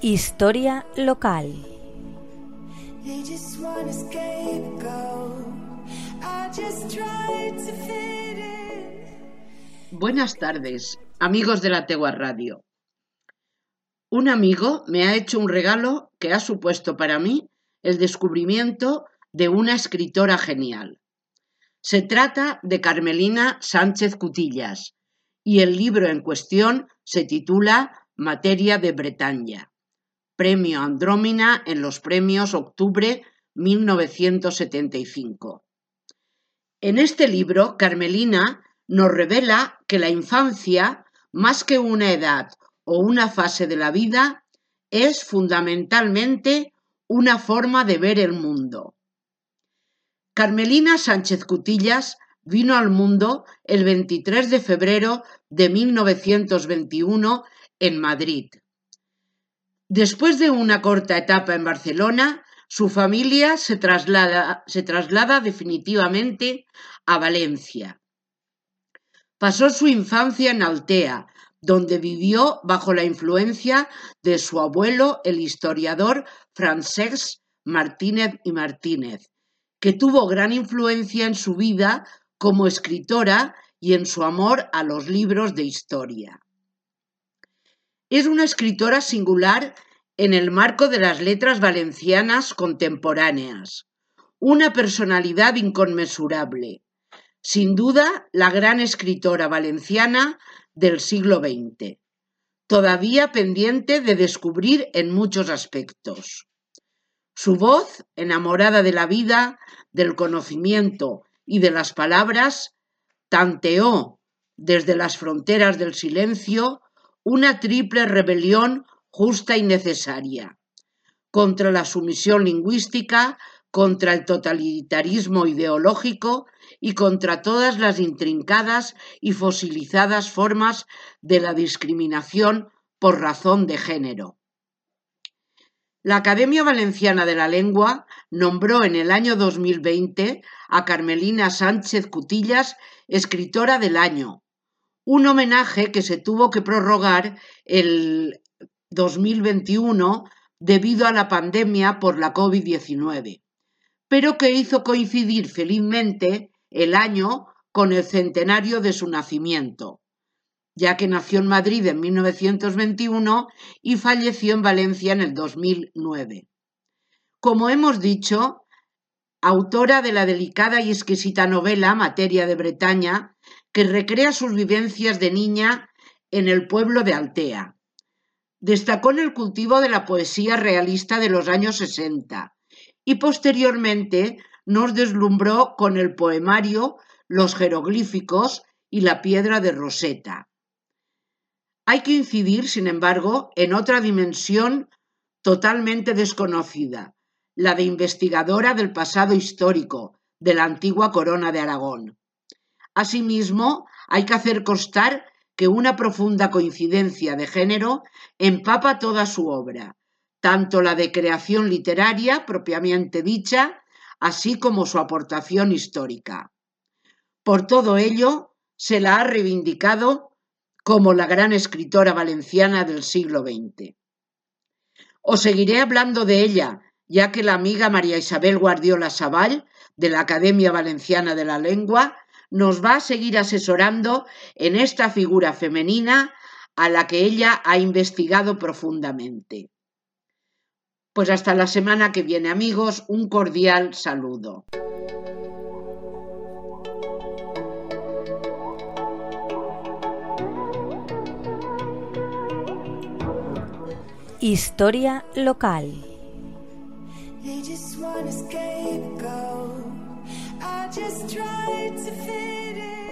Historia local. Buenas tardes, amigos de la Tegua Radio. Un amigo me ha hecho un regalo que ha supuesto para mí el descubrimiento de una escritora genial. Se trata de Carmelina Sánchez Cutillas y el libro en cuestión se titula Materia de Bretaña. Premio Andrómina en los premios Octubre 1975. En este libro, Carmelina nos revela que la infancia, más que una edad o una fase de la vida, es fundamentalmente una forma de ver el mundo. Carmelina Sánchez Cutillas vino al mundo el 23 de febrero de 1921 en Madrid. Después de una corta etapa en Barcelona, su familia se traslada, definitivamente a Valencia. Pasó su infancia en Altea, donde vivió bajo la influencia de su abuelo, el historiador Francesc Martínez y Martínez, que tuvo gran influencia en su vida como escritora y en su amor a los libros de historia. Es una escritora singular en el marco de las letras valencianas contemporáneas, una personalidad inconmensurable, sin duda la gran escritora valenciana del siglo XX, todavía pendiente de descubrir en muchos aspectos. Su voz, enamorada de la vida, del conocimiento y de las palabras, tanteó desde las fronteras del silencio una triple rebelión justa y necesaria contra la sumisión lingüística, contra el totalitarismo ideológico y contra todas las intrincadas y fosilizadas formas de la discriminación por razón de género. La Academia Valenciana de la Lengua nombró en el año 2020 a Carmelina Sánchez Cutillas escritora del año, un homenaje que se tuvo que prorrogar el 2021 debido a la pandemia por la COVID-19, pero que hizo coincidir felizmente el año con el centenario de su nacimiento, ya que nació en Madrid en 1921 y falleció en Valencia en el 2009. Como hemos dicho, autora de la delicada y exquisita novela Materia de Bretaña, que recrea sus vivencias de niña en el pueblo de Altea. Destacó en el cultivo de la poesía realista de los años 60 y posteriormente nos deslumbró con el poemario, los jeroglíficos y la piedra de Rosetta. Hay que incidir, sin embargo, en otra dimensión totalmente desconocida, la de investigadora del pasado histórico de la antigua corona de Aragón. Asimismo, hay que hacer constar que una profunda coincidencia de género empapa toda su obra, tanto la de creación literaria propiamente dicha, así como su aportación histórica. Por todo ello, se la ha reivindicado como la gran escritora valenciana del siglo XX. Os seguiré hablando de ella, ya que la amiga María Isabel Guardiola Sabal, de la Academia Valenciana de la Lengua, nos va a seguir asesorando en esta figura femenina a la que ella ha investigado profundamente. Pues hasta la semana que viene amigos, un cordial saludo. Historia local. I just tried to fit in.